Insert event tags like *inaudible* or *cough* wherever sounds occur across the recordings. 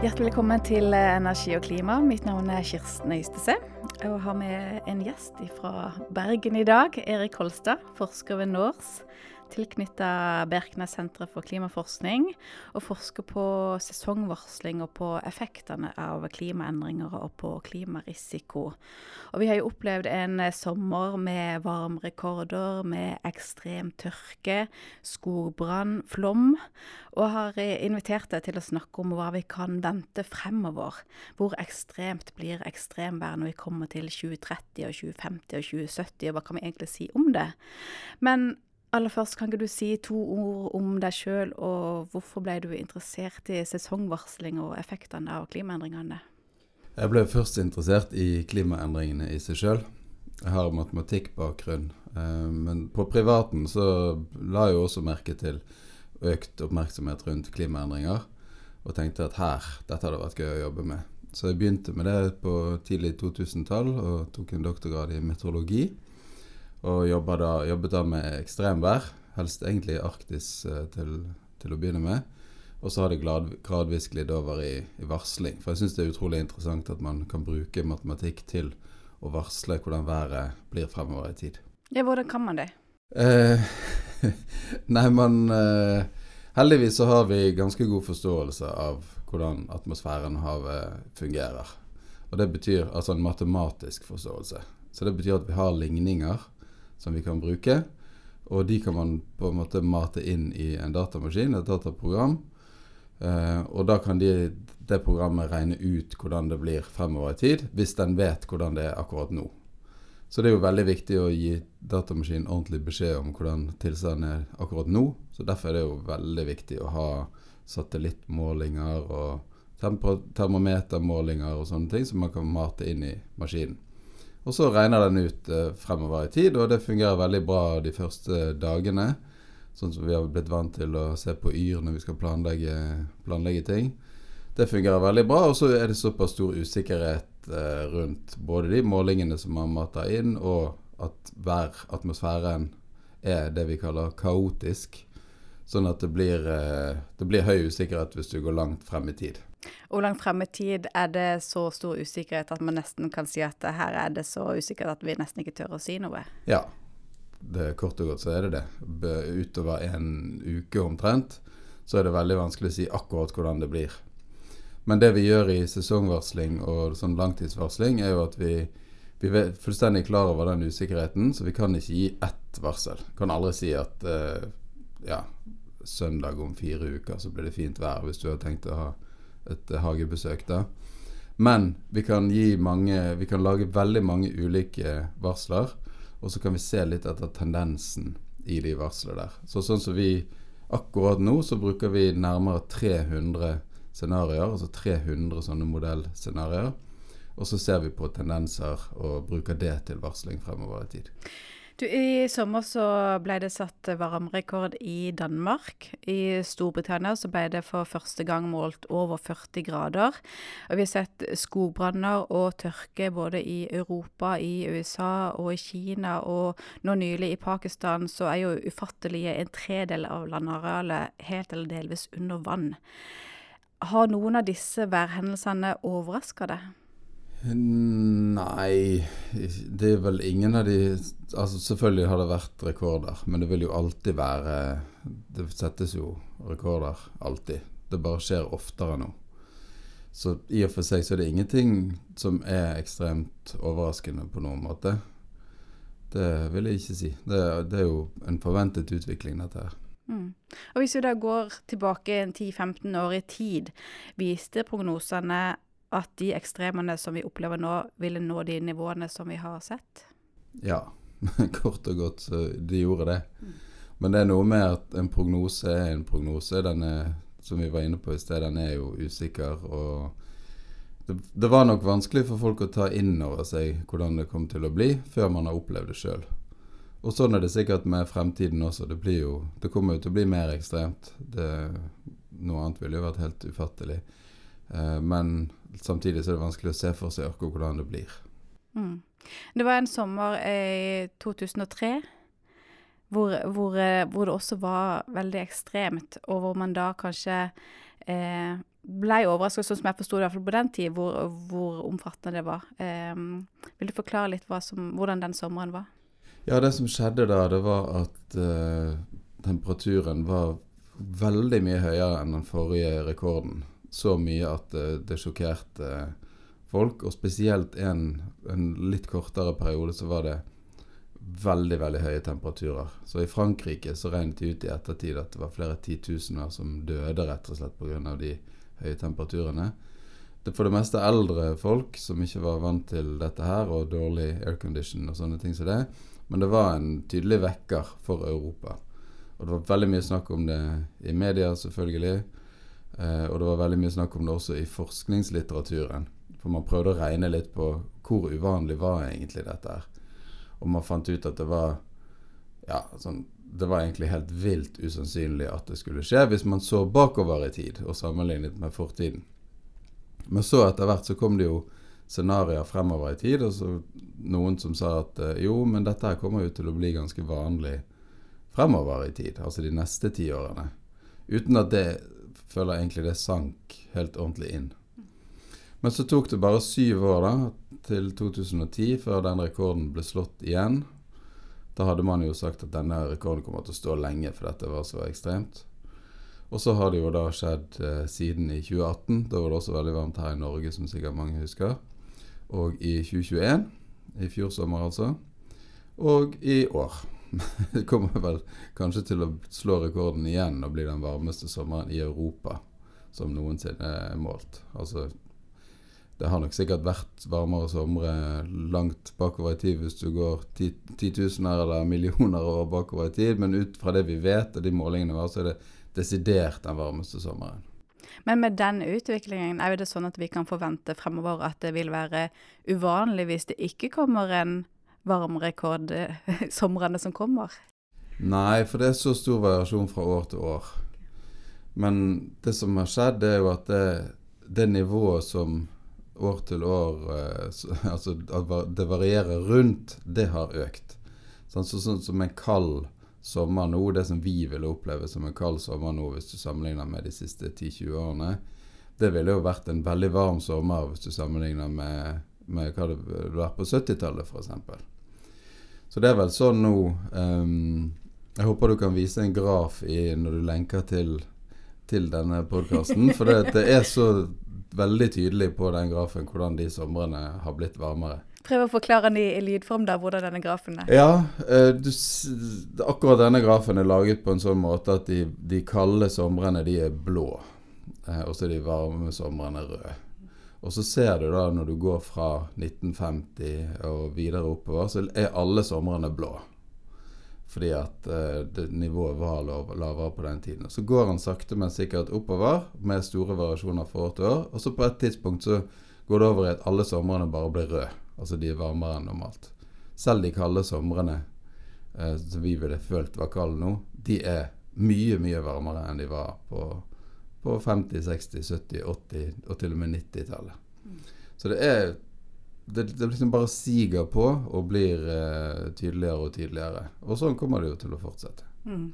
Hjertelig velkommen til Energi og klima. Mitt navn er Kirsten Øystese. Jeg har med en gjest fra Bergen i dag. Erik Holstad, forsker ved NORS tilknytta Berknessenteret for klimaforskning, og forsker på sesongvarsling og på effektene av klimaendringer og på klimarisiko. Og vi har jo opplevd en sommer med varmerekorder, med ekstrem tørke, skogbrann, flom, og har invitert deg til å snakke om hva vi kan vente fremover. Hvor ekstremt blir ekstremvær når vi kommer til 2030 og 2050 og 2070, og hva kan vi egentlig si om det? Men Aller først, kan ikke du si to ord om deg sjøl, og hvorfor ble du interessert i sesongvarsling og effektene av klimaendringene? Jeg ble først interessert i klimaendringene i seg sjøl. Jeg har matematikkbakgrunn. Eh, men på privaten så la jeg også merke til økt oppmerksomhet rundt klimaendringer. Og tenkte at her, dette hadde vært gøy å jobbe med. Så jeg begynte med det på tidlig 2000-tall og tok en doktorgrad i meteorologi. Og da, jobbet da med ekstremvær, helst egentlig Arktis eh, til, til, å begynne med. Og så har det gradvis glidd over i, i, varsling. For jeg syns det er utrolig interessant at man kan bruke matematikk til å varsle hvordan været blir fremover i tid. Ja, hvordan kan man det? Eh, *laughs* nei, man eh, Heldigvis så har vi ganske god forståelse av hvordan atmosfæren og havet fungerer. Og det betyr altså en matematisk forståelse. Så det betyr at vi har ligninger som vi kan bruke. Og de kan man på en måte mate inn i en datamaskin, et dataprogram. Uh, og da kan de, det programmet regne ut hvordan det blir fremover i tid, hvis den vet hvordan det er akkurat nå. Så det er jo veldig viktig å gi datamaskinen ordentlig beskjed om hvordan tilstanden er akkurat nå. Så derfor er det jo veldig viktig å ha satellittmålinger og termometermålinger og sånne ting som man kan mate inn i maskinen. Og så regner den ut eh, fremover i tid, og det fungerer veldig bra de første dagene. Sånn som vi har blitt vant til å se på Yr når vi skal planlegge, planlegge ting. Det fungerer veldig bra, og så er det såpass stor usikkerhet eh, rundt både de målingene som man mater inn, og at hver atmosfæren er det vi kaller kaotisk. Sånn at det blir, eh, det blir høy usikkerhet hvis du går langt frem i tid. Hvor langt frem i tid er det så stor usikkerhet at man nesten kan si at her er det så usikkert at vi nesten ikke tør å si noe? Ja, det, kort og godt så er det det. Utover en uke omtrent så er det veldig vanskelig å si akkurat hvordan det blir. Men det vi gjør i sesongvarsling og sånn langtidsvarsling, er jo at vi, vi er fullstendig klar over den usikkerheten, så vi kan ikke gi ett varsel. Kan aldri si at uh, ja, søndag om fire uker så blir det fint vær hvis du har tenkt å ha et hagebesøk. da. Men vi kan, mange, vi kan lage veldig mange ulike varsler, og så kan vi se litt etter tendensen i de varslene der. Så sånn som vi akkurat nå, så bruker vi nærmere 300 scenarioer, altså 300 sånne modellscenarioer. Og så ser vi på tendenser og bruker det til varsling fremover i tid. Du, I sommer så ble det satt varmerekord i Danmark. I Storbritannia så ble det for første gang målt over 40 grader. Og vi har sett skogbranner og tørke både i Europa, i USA og i Kina. Og nå nylig i Pakistan så er jo ufattelige en tredel av landarealet helt eller delvis under vann. Har noen av disse værhendelsene overraska deg? Nei, det er vel ingen av de Altså Selvfølgelig har det vært rekorder, men det vil jo alltid være Det settes jo rekorder alltid. Det bare skjer oftere nå. Så i og for seg så er det ingenting som er ekstremt overraskende på noen måte. Det vil jeg ikke si. Det, det er jo en forventet utvikling, dette her. Mm. Og Hvis vi da går tilbake 10-15 år i tid, viste prognosene at de ekstremene som vi opplever nå, ville nå de nivåene som vi har sett? Ja, kort og godt så de gjorde det. Men det er noe med at en prognose er en prognose. Den er, som vi var inne på i sted, den er jo usikker. og det, det, var nok vanskelig for folk å ta inn over seg hvordan det kom til å bli, før man har opplevd det sjøl. Og sånn er det sikkert med fremtiden også. Det, jo, det kommer jo til å bli mer ekstremt. Det, noe annet ville jo vært helt ufattelig. Eh, men samtidig så er det vanskelig å se for seg akkurat hvordan det blir. Mm. Det var en sommer i 2003 hvor, hvor, eh, hvor, det også var veldig ekstremt, og hvor man da kanskje eh, ble overrasket, sånn som jeg forsto det i hvert fall på den tid, hvor, hvor omfattende det var. Eh, vil du forklare litt som, hvordan den sommeren var? Ja, det som skjedde da, det var at eh, temperaturen var veldig mye høyere enn den forrige rekorden. Så mye at uh, det sjokkerte folk, og spesielt en, en litt kortere periode så var det veldig veldig høye temperaturer. Så i Frankrike så regnet de ut i ettertid at det var flere titusener som døde rett og slett pga. de høye temperaturene. Det for det meste eldre folk som ikke var vant til dette her, og dårlig aircondition og sånne ting som det. Men det var en tydelig vekker for Europa. Og det var veldig mye snakk om det i media, selvfølgelig. Eh, og det var veldig mye snakk om det også i forskningslitteraturen. For man prøvde å regne litt på hvor uvanlig var egentlig dette her. Og man fant ut at det var ja, sånn, det var egentlig helt vilt usannsynlig at det skulle skje, hvis man så bakover i tid og sammenlignet med fortiden. Men så etter hvert så kom det jo scenarioer fremover i tid, og så noen som sa at eh, jo, men dette her kommer jo til å bli ganske vanlig fremover i tid, altså de neste ti årene. Uten at det føler egentlig det sank helt ordentlig inn. Men så tok det bare syv år da, til 2010 før den rekorden ble slått igjen. Da hadde man jo sagt at denne rekorden kommer til å stå lenge, for dette var så ekstremt. Og så har det jo da skjedd eh, siden i 2018. Da var det også veldig varmt her i Norge, som sikkert mange husker. Og i 2021, i fjor sommer altså. Og i år. *laughs* det kommer vel kanskje til å slå rekorden igjen og bli den varmeste sommeren i Europa som noensinne er målt. Altså det har nok sikkert vært varmere somre langt bakover i tid hvis du går titusener eller millioner år bakover i tid, men ut fra det vi vet og de målingene vi har, så er det desidert den varmeste sommeren. Men med den utviklingen, er det sånn at vi kan forvente fremover at det vil være uvanlig hvis det ikke kommer en varmerekord *laughs* somrene som kommer? Nei, for det er så stor variasjon fra år til år. Men det som har skjedd, er jo at det, det nivået som år til år eh, *laughs* Altså det varierer rundt, det har økt. Sånn som så, så, en kald sommer nå, det som vi ville oppleve som en kald sommer nå, hvis du sammenligner med de siste 10-20 årene, det ville jo vært en veldig varm sommer hvis du sammenligner med, med hva det ville vært på 70-tallet, f.eks. Så det er vel sånn nå um, Jeg håper du kan vise en graf i, når du lenker til, til denne podkasten, for det, det er så veldig tydelig på den grafen hvordan de somrene har blitt varmere. Prøv å forklare den i lydform, da, hvordan denne grafen er. Ja, eh, du, akkurat denne grafen er laget på en sånn måte at de, de kalde somrene de er blå, eh, og så de varme somrene røde. Og så ser du da når du går fra 1950 og videre oppover, så er alle somrene blå fordi at det, nivået var lav, lavere på den tiden. Så går han sakte, men sikkert oppover med store variasjoner fra år til år. Og så på et tidspunkt så går det over i at alle somrene bare blir røde. Altså de er varmere enn normalt. Selv de kalde somrene uh, som vi ville følt var kalde nå, de er mye, mye varmere enn de var på, på 50-, 60-, 70-, 80- og til og med 90-tallet. Mm. Så det er det, det, liksom bare siger på og blir eh, tydeligere og tydeligere. Og sånn kommer det jo til å fortsette. Mm.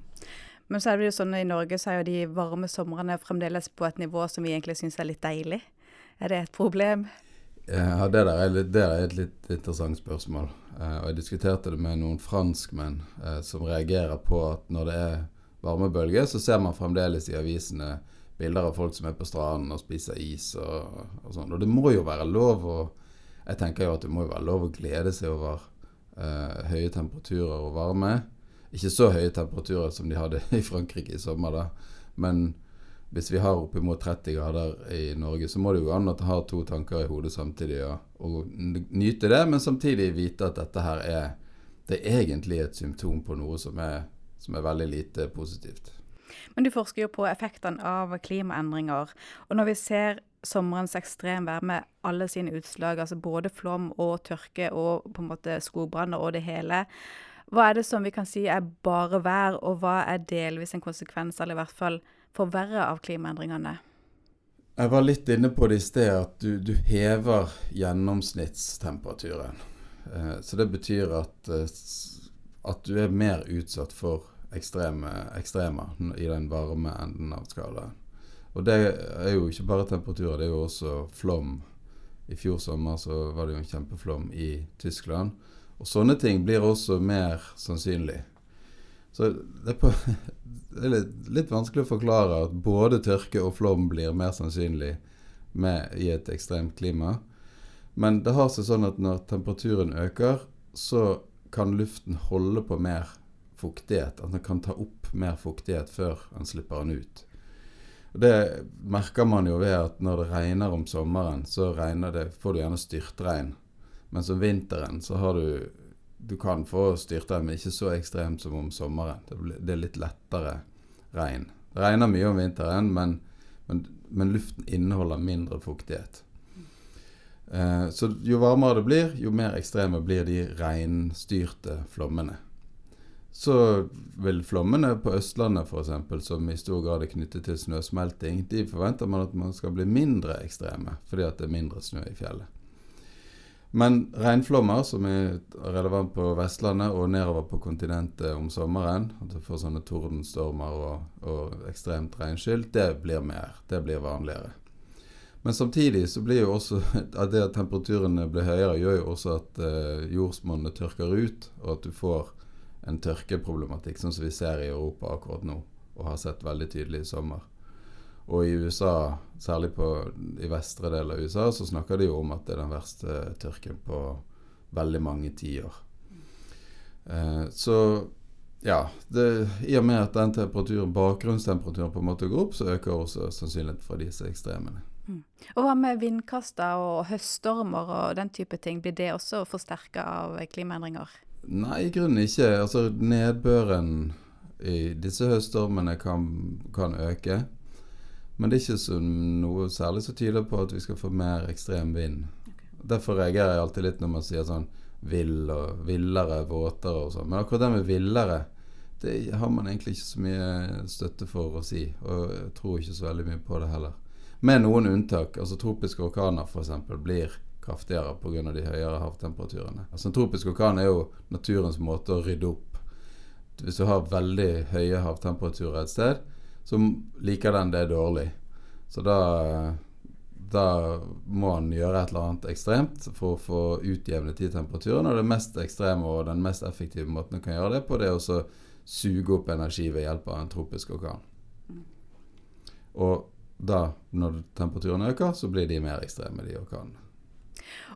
Men så er det jo sånn i Norge så er jo de varme somrene fremdeles på et nivå som vi egentlig syns er litt deilig. Er det et problem? Ja, det der er, litt, det er et litt interessant spørsmål. Eh, og jeg diskuterte det med noen franskmenn eh, som reagerer på at når det er varmebølge, så ser man fremdeles i avisene bilder av folk som er på stranden og spiser is og, og sånn. Og det må jo være lov å jeg tenker jo at det må jo være lov å glede seg over eh, høye temperaturer og varme. Ikke så høye temperaturer som de hadde *laughs* i Frankrike i sommer, da. Men hvis vi har oppimot 30 grader i Norge, så må det jo an at du har to tanker i hodet samtidig Ja. og, nyte det, men samtidig vite at dette her er det er egentlig et symptom på noe som er, som er veldig lite positivt. Men du forsker jo på effektene av klimaendringer. Og når vi ser sommerens ekstremvær med alle sine utslag, altså både flom og tørke og på en måte skogbranner og det hele. Hva er det som vi kan si er bare vær, og hva er delvis en konsekvens, eller i hvert fall forverre av klimaendringene? Jeg var litt inne på det i sted, at du, du hever gjennomsnittstemperaturen. Eh, så det betyr at, eh, at, du er mer utsatt for ekstreme, ekstremer i den varme enden av skalaen. Og det er jo ikke bare temperaturer, det er jo også flom. I fjor sommer så var det jo en kjempeflom i Tyskland. Og sånne ting blir også mer sannsynlig. Så det er, på, det er litt, vanskelig å forklare at både tørke og flom blir mer sannsynlig med, i et ekstremt klima. Men det har seg sånn at når temperaturen øker, så kan luften holde på mer fuktighet. At den kan ta opp mer fuktighet før den slipper den ut. Det merker man jo ved at når det regner om sommeren, så det, får du gjerne styrtregn. Mens om vinteren så har du Du kan få styrtregn, men ikke så ekstremt som om sommeren. Det, det er litt lettere regn. Det regner mye om vinteren, men, men, men luften inneholder mindre fuktighet. Eh, så jo varmere det blir, jo mer ekstreme blir de regnstyrte flommene. Så vil flommene på Østlandet f.eks., som i stor grad er knyttet til snøsmelting, de forventer man at man skal bli mindre ekstreme, fordi at det er mindre snø i fjellet. Men regnflommer, som er relevant på Vestlandet og nedover på kontinentet om sommeren, at du får sånne tordenstormer og, og ekstremt regnskyll, det blir mer. Det blir vanligere. Men samtidig så blir jo også *laughs* at det at temperaturene blir høyere, gjør jo også at eh, jordsmonnet tørker ut, og at du får en tørkeproblematikk, sånn som vi ser i Europa akkurat nå, og har sett veldig tydelig i sommer. Og i USA, særlig på, i vestre del av USA, så snakker de jo om at det er den verste tørken på veldig mange tiår. Eh, så ja, det, i og med at den temperaturen, bakgrunnstemperaturen på en måte går opp, så øker også sannsynligheten for disse ekstremene. Mm. Og Hva med vindkaster og høststormer og den type ting? Blir det også forsterka av klimaendringer? Nei, i grunnen ikke. Altså Nedbøren i disse høststormene kan, kan øke. Men det er ikke så noe særlig som tyder på at vi skal få mer ekstrem vind. Okay. Derfor reagerer jeg alltid litt når man sier sånn vill og villere, våtere og sånn. Men akkurat det med villere, det har man egentlig ikke så mye støtte for å si. Og jeg tror ikke så veldig mye på det heller. Med noen unntak. Altså tropiske orkaner f.eks. blir kraftigere pga. de høyere havtemperaturene. Altså En tropisk orkan er jo naturens måte å rydde opp. Hvis du har veldig høye havtemperaturer et sted, så liker den det dårlig. Så da, da må han gjøre et eller annet ekstremt for å få utjevnet de temperaturene. Og det mest ekstreme og den mest effektive måten du kan gjøre det på, det er å suge opp energi ved hjelp av en tropisk orkan. Og da, når temperaturen øker, så blir de mer ekstreme, de orkanene.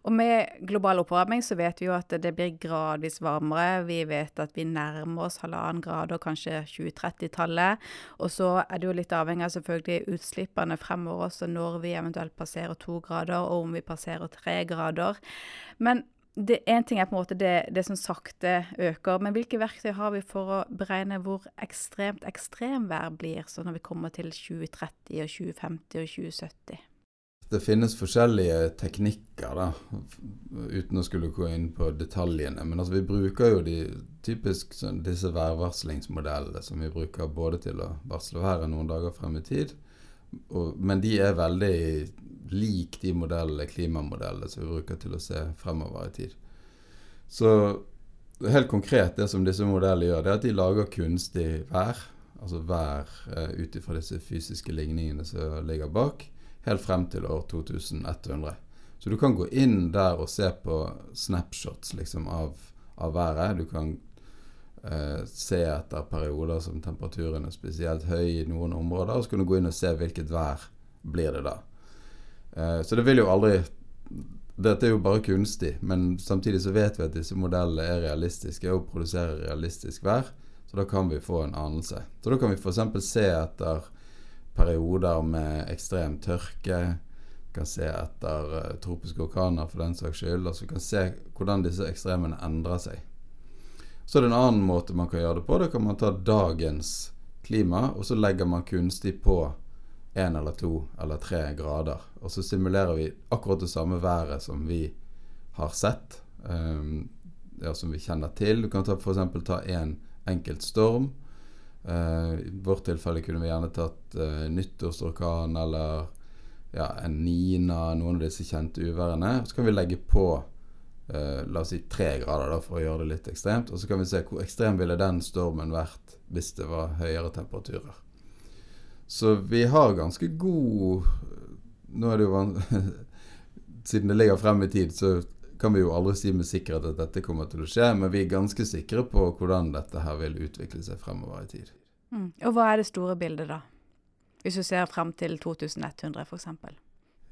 Og med global oppvarming så vet vi jo at det blir gradvis varmere. Vi vet at vi nærmer oss halvannen grad og kanskje 2030-tallet. Og så er det jo litt avhengig av selvfølgelig utslippene fremover også når vi eventuelt passerer to grader, og om vi passerer tre grader. Men det Én ting er på en måte det, det, som sakte øker, men hvilke verktøy har vi for å beregne hvor ekstremt ekstremvær blir sånn når vi kommer til 2030 og 2050 og 2070? Det finnes forskjellige teknikker, da, uten å skulle gå inn på detaljene. Men altså, vi bruker jo de, typisk sånn, disse værvarslingsmodellene som vi bruker både til å varsle været noen dager frem i tid, og, men de er veldig lik de modellene, klimamodellene som vi bruker til å se fremover i tid. Så helt konkret, det som disse modellene gjør, det er at de lager kunstig vær. Altså vær eh, ut ifra disse fysiske ligningene som ligger bak helt frem til år 2100. Så du kan gå inn der og se på snapshots liksom, av, av været. Du kan eh, se etter perioder som temperaturen er spesielt høy i noen områder, og så kan du gå inn og se hvilket vær blir det da. Eh, så det vil jo aldri Dette er jo bare kunstig, men samtidig så vet vi at disse modellene er realistiske og produserer realistisk vær, så da kan vi få en anelse. Så da kan vi f.eks. se etter perioder med ekstrem tørke. Vi kan se etter uh, tropiske orkaner for den saks skyld. Altså vi kan se hvordan disse ekstremene endrer seg. Så er det en annen måte man kan gjøre det på. Da kan man ta dagens klima, og så legger man kunstig på én eller to eller tre grader. Og så simulerer vi akkurat det samme været som vi har sett, um, ja, som vi kjenner til. Du kan f.eks. ta én en enkelt storm I vårt tilfelle kunne vi gjerne tatt uh, nyttårsorkan eller ja, en Nina, noen av disse kjente uværene. Så kan vi legge på uh, la oss si tre grader da, for å gjøre det litt ekstremt. Og så kan vi se hvor ekstrem ville den stormen vært hvis det var høyere temperaturer. Så vi har ganske god Nå er det jo *laughs* Siden det ligger frem i tid, så kan vi jo aldri si med sikkerhet at dette kommer til å skje, men vi er ganske sikre på hvordan dette her vil utvikle seg fremover i tid. Mm. Og hva er det store bildet, da? Hvis du ser frem til 2100 f.eks.?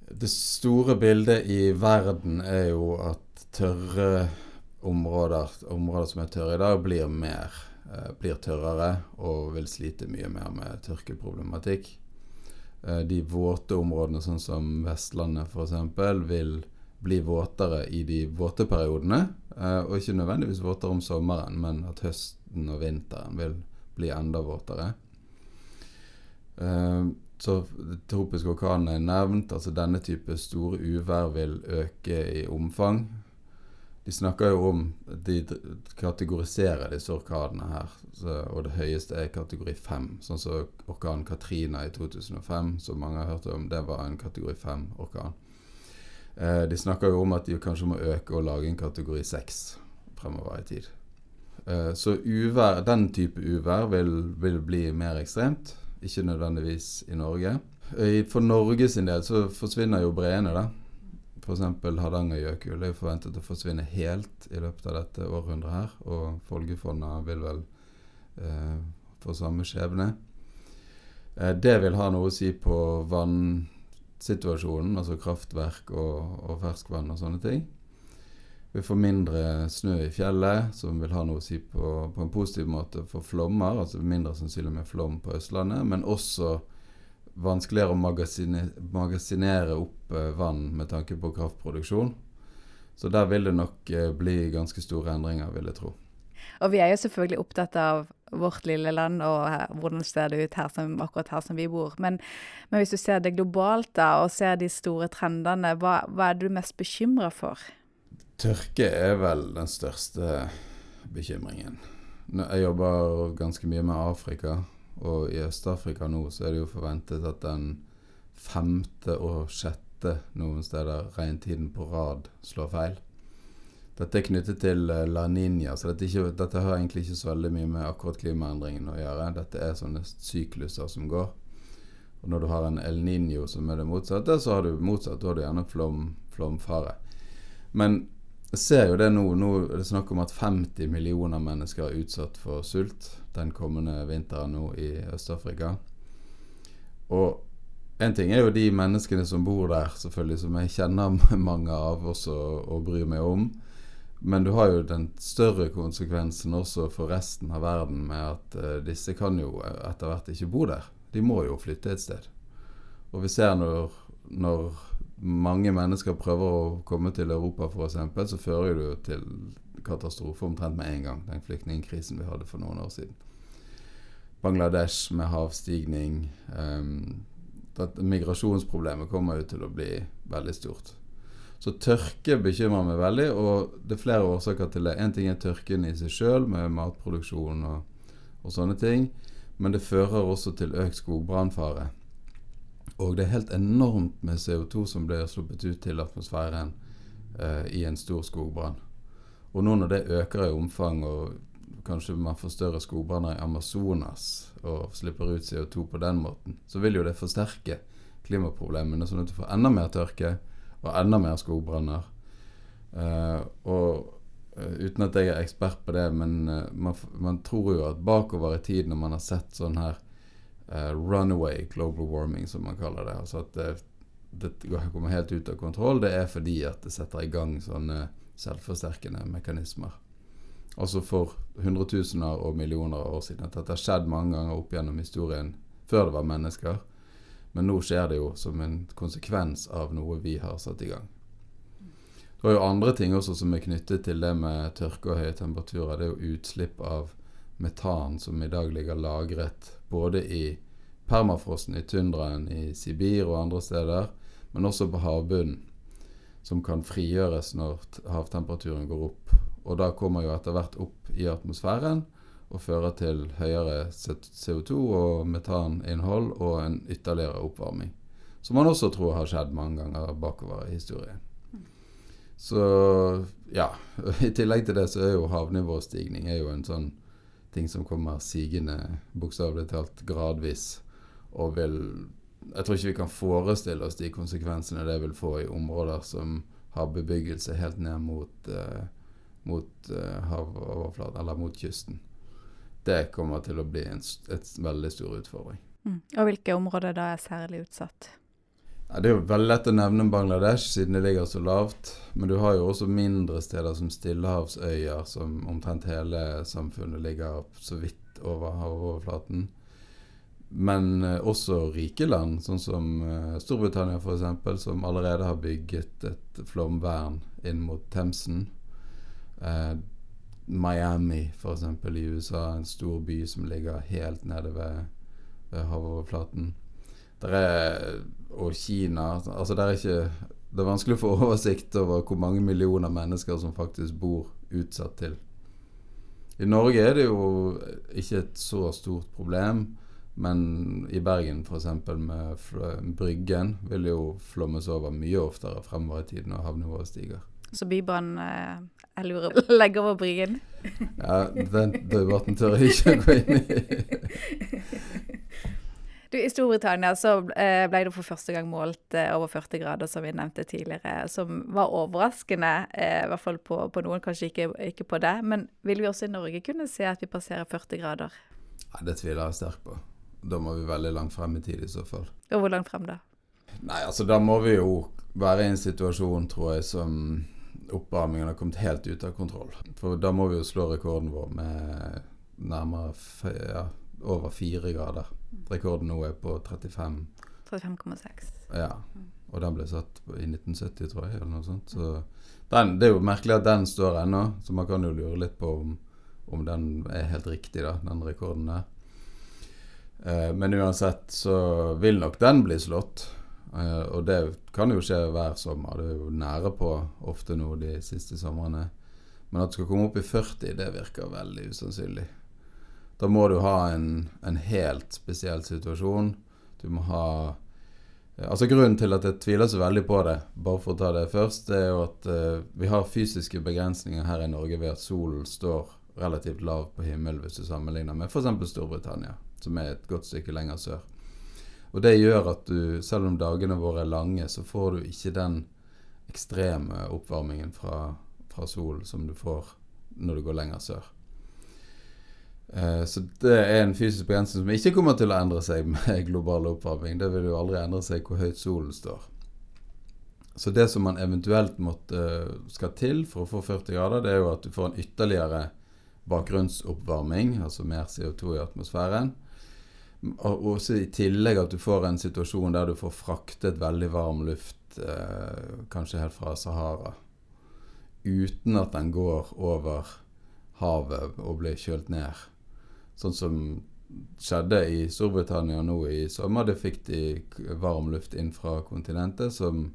Det store bildet i verden er jo at tørre områder, områder som er tørre i dag, blir mer eh, blir tørrere og vil slite mye mer med tørkeproblematikk. Eh, de våte områdene, sånn som Vestlandet f.eks., vil bli våtere i de våte periodene. Eh, og ikke nødvendigvis våtere om sommeren, men at høsten og vinteren vil bli enda våtere. Eh, så tropiske orkaner er nevnt. altså Denne type store uvær vil øke i omfang. De snakker jo om De kategoriserer disse orkanene her. Og det høyeste er kategori 5. Sånn som orkanen Katrina i 2005, som mange har hørt om. Det var en kategori 5-orkan. Eh, de snakker jo om at de kanskje må øke og lage en kategori 6 fremover i tid. Eh, så uvær, den type uvær vil, vil, bli mer ekstremt. Ikke nødvendigvis i Norge. Eh, for Norge sin del så forsvinner jo breene, da. F.eks. Hardangerjøkul er forventet å forsvinne helt i løpet av dette århundret her. Og Folgefonna vil vel eh, få samme skjebne. Eh, det vil ha noe å si på vannsituasjonen, altså kraftverk og, og ferskvann og sånne ting. Vi får mindre snø i fjellet, som vil ha noe å si på, på en positiv måte for flommer. Altså mindre sannsynlig med flom på Østlandet, men også vanskeligere å magasinere, magasinere opp eh, vann med tanke på kraftproduksjon. Så der vil det nok eh, bli ganske store endringer, vil jeg tro. Og vi er jo selvfølgelig opptatt av vårt lille land og hvordan ser det ut her som, akkurat her som vi bor. Men, men, hvis du ser det globalt da, og ser de store trendene, hva, hva er du mest bekymra for? Tørke er vel den største bekymringen. Jeg jobber ganske mye med Afrika. Og i Øst-Afrika nå så er det jo forventet at den femte og sjette noen steder regntiden på rad slår feil. Dette er knyttet til eh, La Niña, så dette, ikke, dette, har egentlig ikke så veldig mye med akkurat klimaendringene å gjøre. Dette er sånne sykluser som går. Og når du har en El Niño som er det motsatte, så har du motsatt. Da har du gjerne flom, flomfare. Men jeg ser jo det nå. Nå er det snakk om at 50 millioner mennesker er utsatt for sult den kommende vinteren nå i Øst-Afrika. Og en ting er jo de menneskene som bor der, selvfølgelig, som jeg kjenner *laughs* mange av også og bryr meg om. Men du har jo den større konsekvensen også for resten av verden med at uh, disse kan jo etter hvert ikke bo der. De må jo flytte et sted. Og vi ser når, når mange mennesker prøver å komme til Europa f.eks., så fører det jo til katastrofe omtrent med en gang, den flyktningkrisen vi hadde for noen år siden. Bangladesh med havstigning um, Migrasjonsproblemet kommer jo til å bli veldig stort. Så tørke bekymrer meg veldig, og det er flere årsaker til det. Én ting er tørken i seg sjøl, med matproduksjon og, og, sånne ting, men det fører også til økt skogbrannfare. Og det er helt enormt med CO2 som blir sluppet ut til atmosfæren eh, i en stor skogbrann. Og nå når det øker i omfang, og kanskje man får større skogbranner i Amazonas og slipper ut CO2 på den måten, så vil jo det forsterke klimaproblemene, sånn at du får enda mer tørke og enda mer skogbranner. Uh, og uh, uten at jeg er ekspert på det, men uh, man, man, tror jo at bakover i tid, når man har sett sånn her runaway global warming, som man kaller det, altså at det, det kommer helt ut av kontroll, det er fordi at det setter i gang sånne selvforsterkende mekanismer. Altså for hundretusener og millioner av år siden. At dette har skjedd mange ganger opp gjennom historien før det var mennesker. Men nå skjer det jo som en konsekvens av noe vi har satt i gang. Det er jo andre ting også som er knyttet til det med tørke og høye temperaturer. Det er jo utslipp av metan som i dag ligger lagret både i permafrosten i tundraen i Sibir og andre steder, men også på havbunnen som kan frigjøres når havtemperaturen går opp. Og da kommer jo etter hvert opp i atmosfæren og fører til høyere CO2 og metaninnhold og en ytterligere oppvarming. Som man også tror har skjedd mange ganger bakover i historien. Så ja. *laughs* I tillegg til det så er jo havnivåstigning er jo en sånn ting som kommer sigende bokstavelig talt gradvis. og vil Jeg tror ikke vi kan forestille oss de konsekvensene det vil få i områder som har bebyggelse helt ned mot, uh, mot uh, havoverflaten, eller mot kysten. Det kommer til å bli en et veldig stor utfordring. Mm. Og hvilke områder da er særlig utsatt? Ja, det er jo veldig lett å nevne Bangladesh, siden det ligger så lavt. Men du har jo også mindre steder som Stillehavsøyer, som omtrent hele samfunnet ligger så vidt over havoverflaten. Men eh, også rike land, sånn som eh, Storbritannia f.eks., som allerede har bygget et flomvern inn mot Themsen. Eh, Miami f.eks. i USA, en stor by som ligger helt nede ved, ved havoverflaten. Der er, og Kina altså det er, ikke, det er vanskelig å få oversikt over hvor mange millioner mennesker som faktisk bor utsatt til. I Norge er det jo ikke et så stort problem. Men i Bergen f.eks. med Bryggen vil jo flommes over mye oftere fremover i tiden når havnivået stiger. Så Bybanen eh, jeg lurer, *laughs* legger over Bryggen? ja, den debatten tør jeg ikke gå inn i. *laughs* du, I Storbritannia så eh, ble det for første gang målt eh, over 40 grader, som vi nevnte tidligere. Som var overraskende, i hvert fall på, på noen, kanskje ikke, ikke på det. Men vil vi også i Norge kunne se at vi passerer 40 grader? Ja, det tviler jeg sterkt på. Da må vi veldig langt frem i tid i så fall. Og hvor langt frem da? Nei, altså da må vi jo være i en situasjon, tror jeg, som oppvarmingen har kommet helt ut av kontroll. For da må vi jo slå rekorden vår med nærmere ja, over fire grader. Rekorden nå er på 35 35,6. Ja. Og den ble satt i 1970, tror jeg, eller noe sånt. Så den, det er jo merkelig at den står ennå, så man kan jo lure litt på om, om den er helt riktig, da, den rekorden der. Eh, men uansett så vil nok den bli slått. Eh, og det kan jo skje hver sommer. Det er jo nære på ofte nå de siste somrene. Men at du skal komme opp i 40, det virker veldig usannsynlig. Da må du ha en, en helt spesiell situasjon. Du må ha Altså Grunnen til at jeg tviler så veldig på det, bare for å ta det først, det er jo at uh, vi har fysiske begrensninger her i Norge ved at solen står relativt lav på himmelen hvis du sammenligner med f.eks. Storbritannia som er et godt stykke lenger sør. Og det gjør at du, selv om dagene våre er lange, så får du ikke den ekstreme oppvarmingen fra, fra solen som du får når du går lenger sør. Eh, så det er en fysisk begrensning som ikke kommer til å endre seg med *laughs* global oppvarming. Det vil jo aldri endre seg hvor høyt solen står. Så det som man eventuelt måtte, skal til for å få 40 grader, det er jo at du får en ytterligere bakgrunnsoppvarming, altså mer CO2 i atmosfæren. Og også i tillegg at du får en situasjon der du får fraktet veldig varm luft, eh, kanskje helt fra Sahara, uten at den går over havet og blir kjølt ned. Sånn som skjedde i Storbritannia nå i sommer. Det fikk de varm luft inn fra kontinentet, som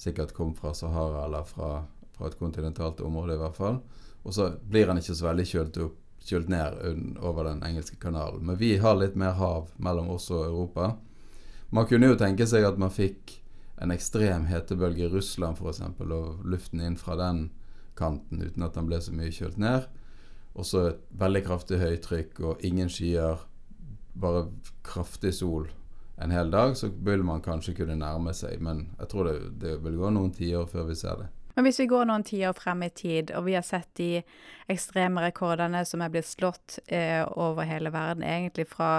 sikkert kom fra Sahara eller fra, fra et kontinentalt område, i hvert fall. Og så blir den ikke så veldig kjølt opp kjølt ned over den engelske kanalen. Men vi har litt mer hav mellom oss og Europa. Man kunne jo tenke seg at man fikk en ekstrem hetebølge i Russland f.eks., og luften inn fra den kanten uten at den ble så mye kjølt ned. Og så et veldig kraftig høytrykk og ingen skyer, bare kraftig sol en hel dag, så vil man kanskje kunne nærme seg. Men jeg tror det, det vil gå noen tiår før vi ser det. Men hvis vi går noen tiår frem i tid, og vi har sett de ekstreme rekordene som er blitt slått eh, over hele verden, egentlig fra,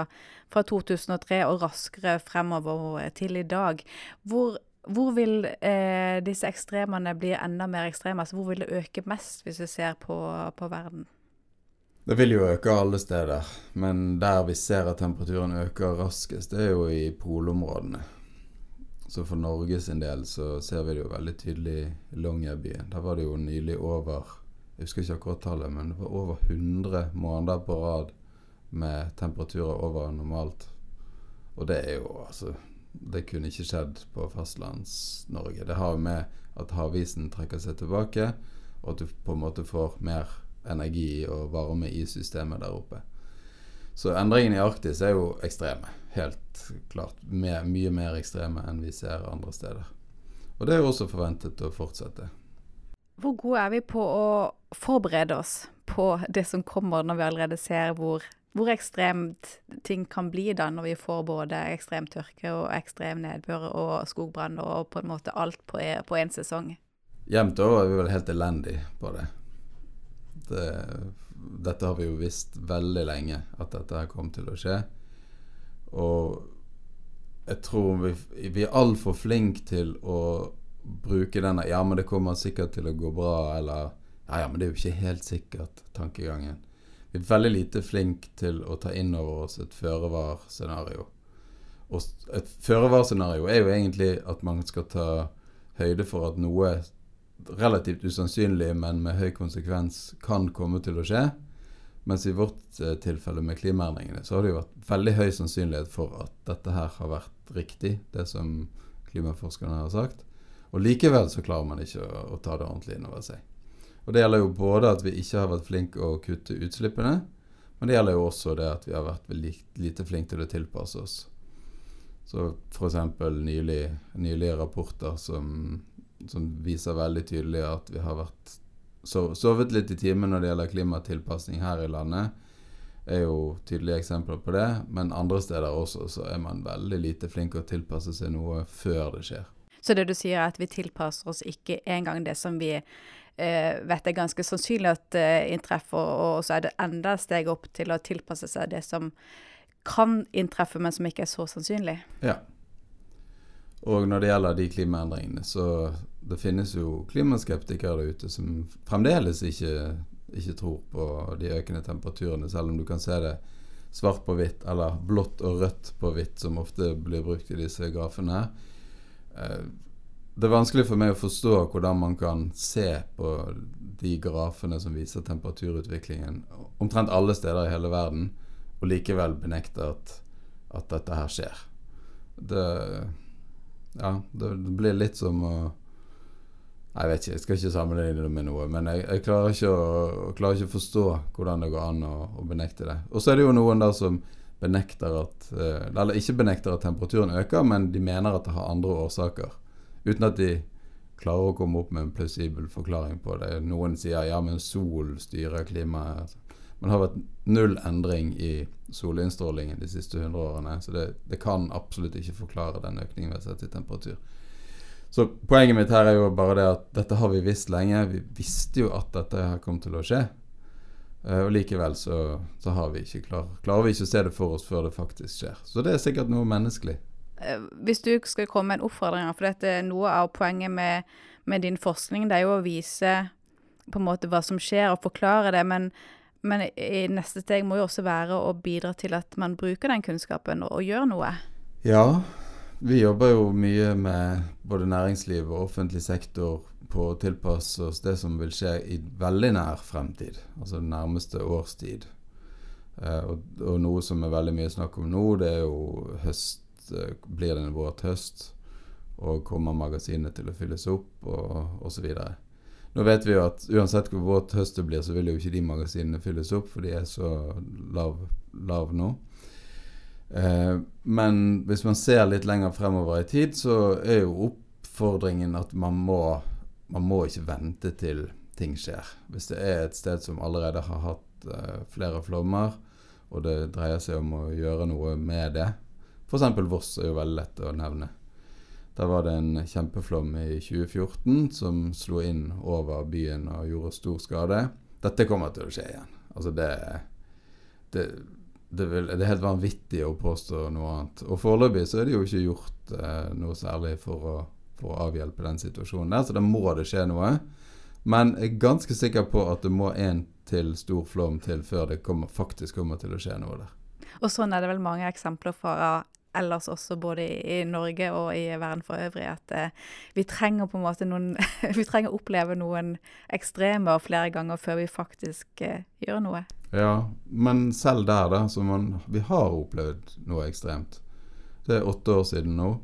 fra, 2003 og raskere fremover til i dag, hvor, hvor vil eh, disse ekstremene bli enda mer ekstreme? Altså hvor vil det øke mest, hvis vi ser på, på verden? Det vil jo øke alle steder, men der vi ser at temperaturen øker raskest, det er jo i polområdene. Så for Norge sin del så ser vi det jo veldig tydelig i Longyearbyen. Der var det jo nylig over Jeg husker ikke akkurat tallet, men det var over 100 måneder på rad med temperaturer over normalt. Og det er jo altså Det kunne ikke skjedd på Fastlands-Norge. Det har med at havisen trekker seg tilbake, og at du på en måte får mer energi og varme i systemet der oppe. Så endringene i Arktis er jo ekstreme. Helt klart. Med, mye mer ekstreme enn vi ser andre steder. Og det er jo også forventet å fortsette. Hvor gode er vi på å forberede oss på det som kommer, når vi allerede ser hvor, hvor ekstremt ting kan bli da når vi får både ekstrem tørke og ekstrem nedbør og skogbrann og på en måte alt på, én en sesong. Jevnt over er vi vel helt elendige på det. det. Dette har vi jo visst veldig lenge, at dette her kom til å skje. Og jeg tror vi, vi er altfor flinke til å bruke denne 'ja, men det kommer sikkert til å gå bra', eller 'ja, ja, men det er jo ikke helt sikkert'-tankegangen. Vi er veldig lite flinke til å ta inn over oss et føre-var-scenario. Og et føre-var-scenario er jo egentlig at man skal ta høyde for at noe relativt usannsynlig, men med høy konsekvens, kan komme til å skje. Mens i vårt eh, tilfelle med klimaendringene, så har det jo vært veldig høy sannsynlighet for at dette her har vært riktig, det som klimaforskerne har sagt. Og likevel så klarer man ikke å, å ta det ordentlig inn over seg. Og det gjelder jo både at vi ikke har vært flinke å kutte utslippene, men det gjelder jo også det at vi har vært lite flinke til å tilpasse oss. Så f.eks. Nylig, nylige rapporter som, som, viser veldig tydelig at vi har vært sovet litt i timen når det gjelder klimatilpasning her i landet, er jo tydelige eksempler på det. Men andre steder også så er man veldig lite flink til å tilpasse seg noe før det skjer. Så det du sier er at vi tilpasser oss ikke engang det som vi eh, vet er ganske sannsynlig at eh, inntreffer, og så er det enda steg opp til å tilpasse seg det som kan inntreffe, men som ikke er så sannsynlig. Ja. Og når det gjelder de klimaendringene, så det finnes jo klimaskeptikere der ute som fremdeles ikke, ikke tror på de økende temperaturene, selv om du kan se det svart på hvitt, eller blått og rødt på hvitt, som ofte blir brukt i disse grafene. Eh, det er vanskelig for meg å forstå hvordan man kan se på de grafene som viser temperaturutviklingen omtrent alle steder i hele verden, og likevel benekte at, at dette her skjer. Det Ja, det, blir litt som å Jeg vet ikke, jeg skal ikke sammenligne det med noe, men jeg, jeg klarer, ikke å, klarer, ikke å, forstå hvordan det går an å, å benekte det. Og så er det jo noen der som benekter at eh, Eller ikke benekter at temperaturen øker, men de mener at det har andre årsaker. Uten at de klarer å komme opp med en plausibel forklaring på det. Noen sier ja, men sol styrer klimaet. Men det har vært null endring i solinnstrålingen de siste 100 årene. Så det, det kan absolutt ikke forklare den økningen vi har sett i temperatur. Så poenget mitt her er jo bare det at dette har vi visst lenge. Vi visste jo at dette her kom til å skje. Uh, og likevel så, så vi klar, klarer vi ikke å se det for oss før det faktisk skjer. Så det er sikkert noe menneskelig. Uh, hvis du skal komme med en oppfordring, for dette er noe av poenget med, med, din forskning, det er jo å vise på en måte hva som skjer, og forklare det. Men, men i neste steg må jo også være å bidra til at man bruker den kunnskapen og, og gjør noe. Ja, vi jobber jo mye med både næringsliv og offentlig sektor på å tilpasse oss det som vil skje i veldig nær fremtid, altså den nærmeste årstid. Eh, og, og, noe som er veldig mye snakk om nå, det er jo høst. Eh, blir det en våt høst? Og kommer magasinet til å fylles opp, og osv. Nå vet vi jo at uansett hvor våt høst det blir, så vil jo ikke de magasinene fylles opp, for de er så lav, lav nå. Eh, men hvis man ser litt lenger fremover i tid, så er jo oppfordringen at man må man må ikke vente til ting skjer. Hvis det er et sted som allerede har hatt uh, flere flommer, og det dreier seg om å gjøre noe med det F.eks. Voss er jo veldig lett å nevne. Der var det en kjempeflom i 2014 som slo inn over byen og gjorde stor skade. Dette kommer til å skje igjen. Altså det, det, det, vil, det er helt vanvittig å påstå noe annet. Og foreløpig så er det jo ikke gjort eh, noe særlig for å for å avhjelpe den situasjonen der, så da må det skje noe. Men jeg er ganske sikker på at det må en til stor flom til før det kommer, faktisk kommer til å skje noe der. Og sånn er det vel mange eksempler fra ellers også, både i, Norge og i verden for øvrig, at eh, vi trenger på en måte noen *laughs* Vi trenger å oppleve noen ekstremer flere ganger før vi faktisk eh, gjør noe. Ja, men selv der, da, så man Vi har opplevd noe ekstremt. Det er åtte år siden nå.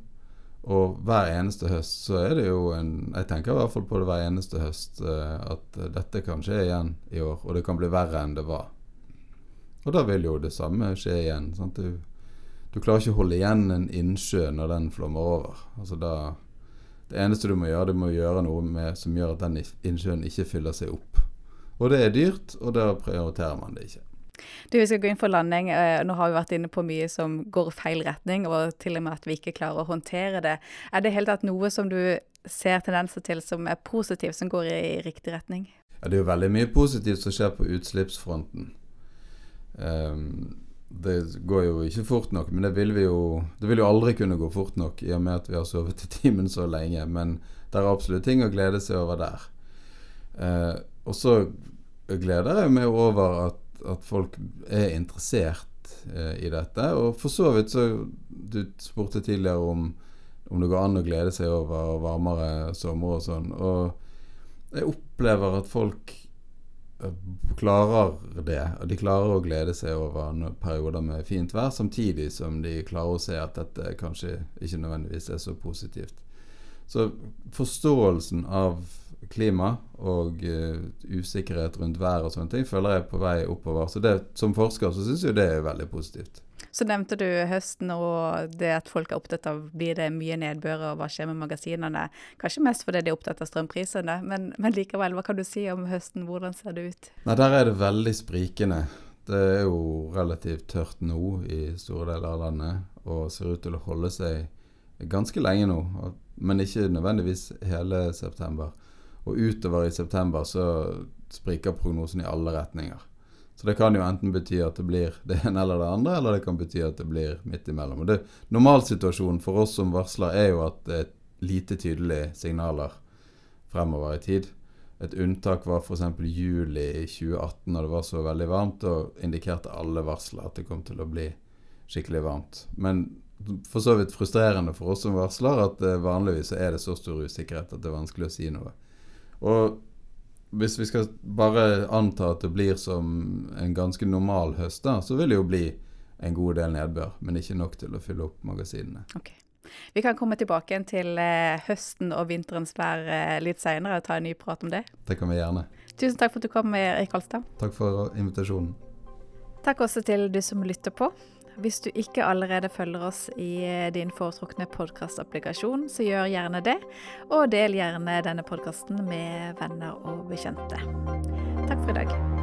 Og hver eneste høst så er det jo en Jeg tenker i hvert fall på det hver eneste høst uh, at dette kan skje igjen i år, og det kan bli verre enn det var. Og da vil jo det samme skje igjen. Sant? Du, du, klarer ikke å holde igjen en innsjø når den flommer over. Altså da Det eneste du må gjøre, du må gjøre noe med, som gjør at den innsjøen ikke fyller seg opp. Og det er dyrt, og da prioriterer man det ikke. Du, Vi skal gå inn for landing. Eh, nå har vi vært inne på mye som går feil retning, og til og med at vi ikke klarer å håndtere det. Er det helt tatt noe som du ser tendenser til som er positivt, som går i riktig retning? Ja, Det er jo veldig mye positivt som skjer på utslippsfronten. Um, det går jo ikke fort nok, men det vil, vi jo, det vil jo aldri kunne gå fort nok i og med at vi har sovet i timen så lenge. Men det er absolutt ting å glede seg over der. Eh, og så gleder jeg meg over at, at folk er interessert eh, i dette. Og for så vidt så Du spurte tidligere om, om det går an å glede seg over varmere sommer og sånn. Og jeg opplever at folk klarer det. Og de klarer å glede seg over perioder med fint vær, samtidig som de klarer å se at dette kanskje ikke nødvendigvis er så positivt. Så forståelsen av klima og uh, usikkerhet rundt vær og sånne ting føler jeg på vei oppover. Så det, som forsker så syns jeg det er veldig positivt. Så nevnte du høsten og det at folk er opptatt av blir det mye nedbør og hva skjer med magasinene. Kanskje mest fordi de er opptatt av strømprisene, men, men, likevel, hva kan du si om høsten? Hvordan ser det ut? Nei, Der er det veldig sprikende. Det er jo relativt tørt nå i store deler av landet og ser ut til å holde seg ganske lenge nå. Men ikke nødvendigvis hele september. Og utover i september så spriker prognosen i alle retninger. Så det kan jo enten bety at det blir det ene eller det andre, eller det kan bety at det blir midt imellom. Og det, Normalsituasjonen for oss som varsler er jo at det er lite tydelige signaler fremover i tid. Et unntak var f.eks. juli 2018, når det var så veldig varmt. og indikerte alle varsler at det kom til å bli skikkelig varmt. Men for så vidt frustrerende for oss som varsler at eh, vanligvis er det så stor usikkerhet at det er vanskelig å si noe. Og hvis vi skal bare anta at det blir som en ganske normal høst, da, så vil det jo bli en god del nedbør, men ikke nok til å fylle opp magasinene. Okay. Vi kan komme tilbake til eh, høsten og vinterens vær eh, litt seinere og ta en ny prat om det. Det kan vi gjerne. Tusen takk for at du kom, Erik Halstad. Takk for invitasjonen. Takk også til du som lytter på. Hvis du ikke allerede følger oss i eh, din foretrukne podkastapplikasjon, så gjør gjerne det. Og del gjerne denne podkasten med venner og bekjente. Takk for i dag.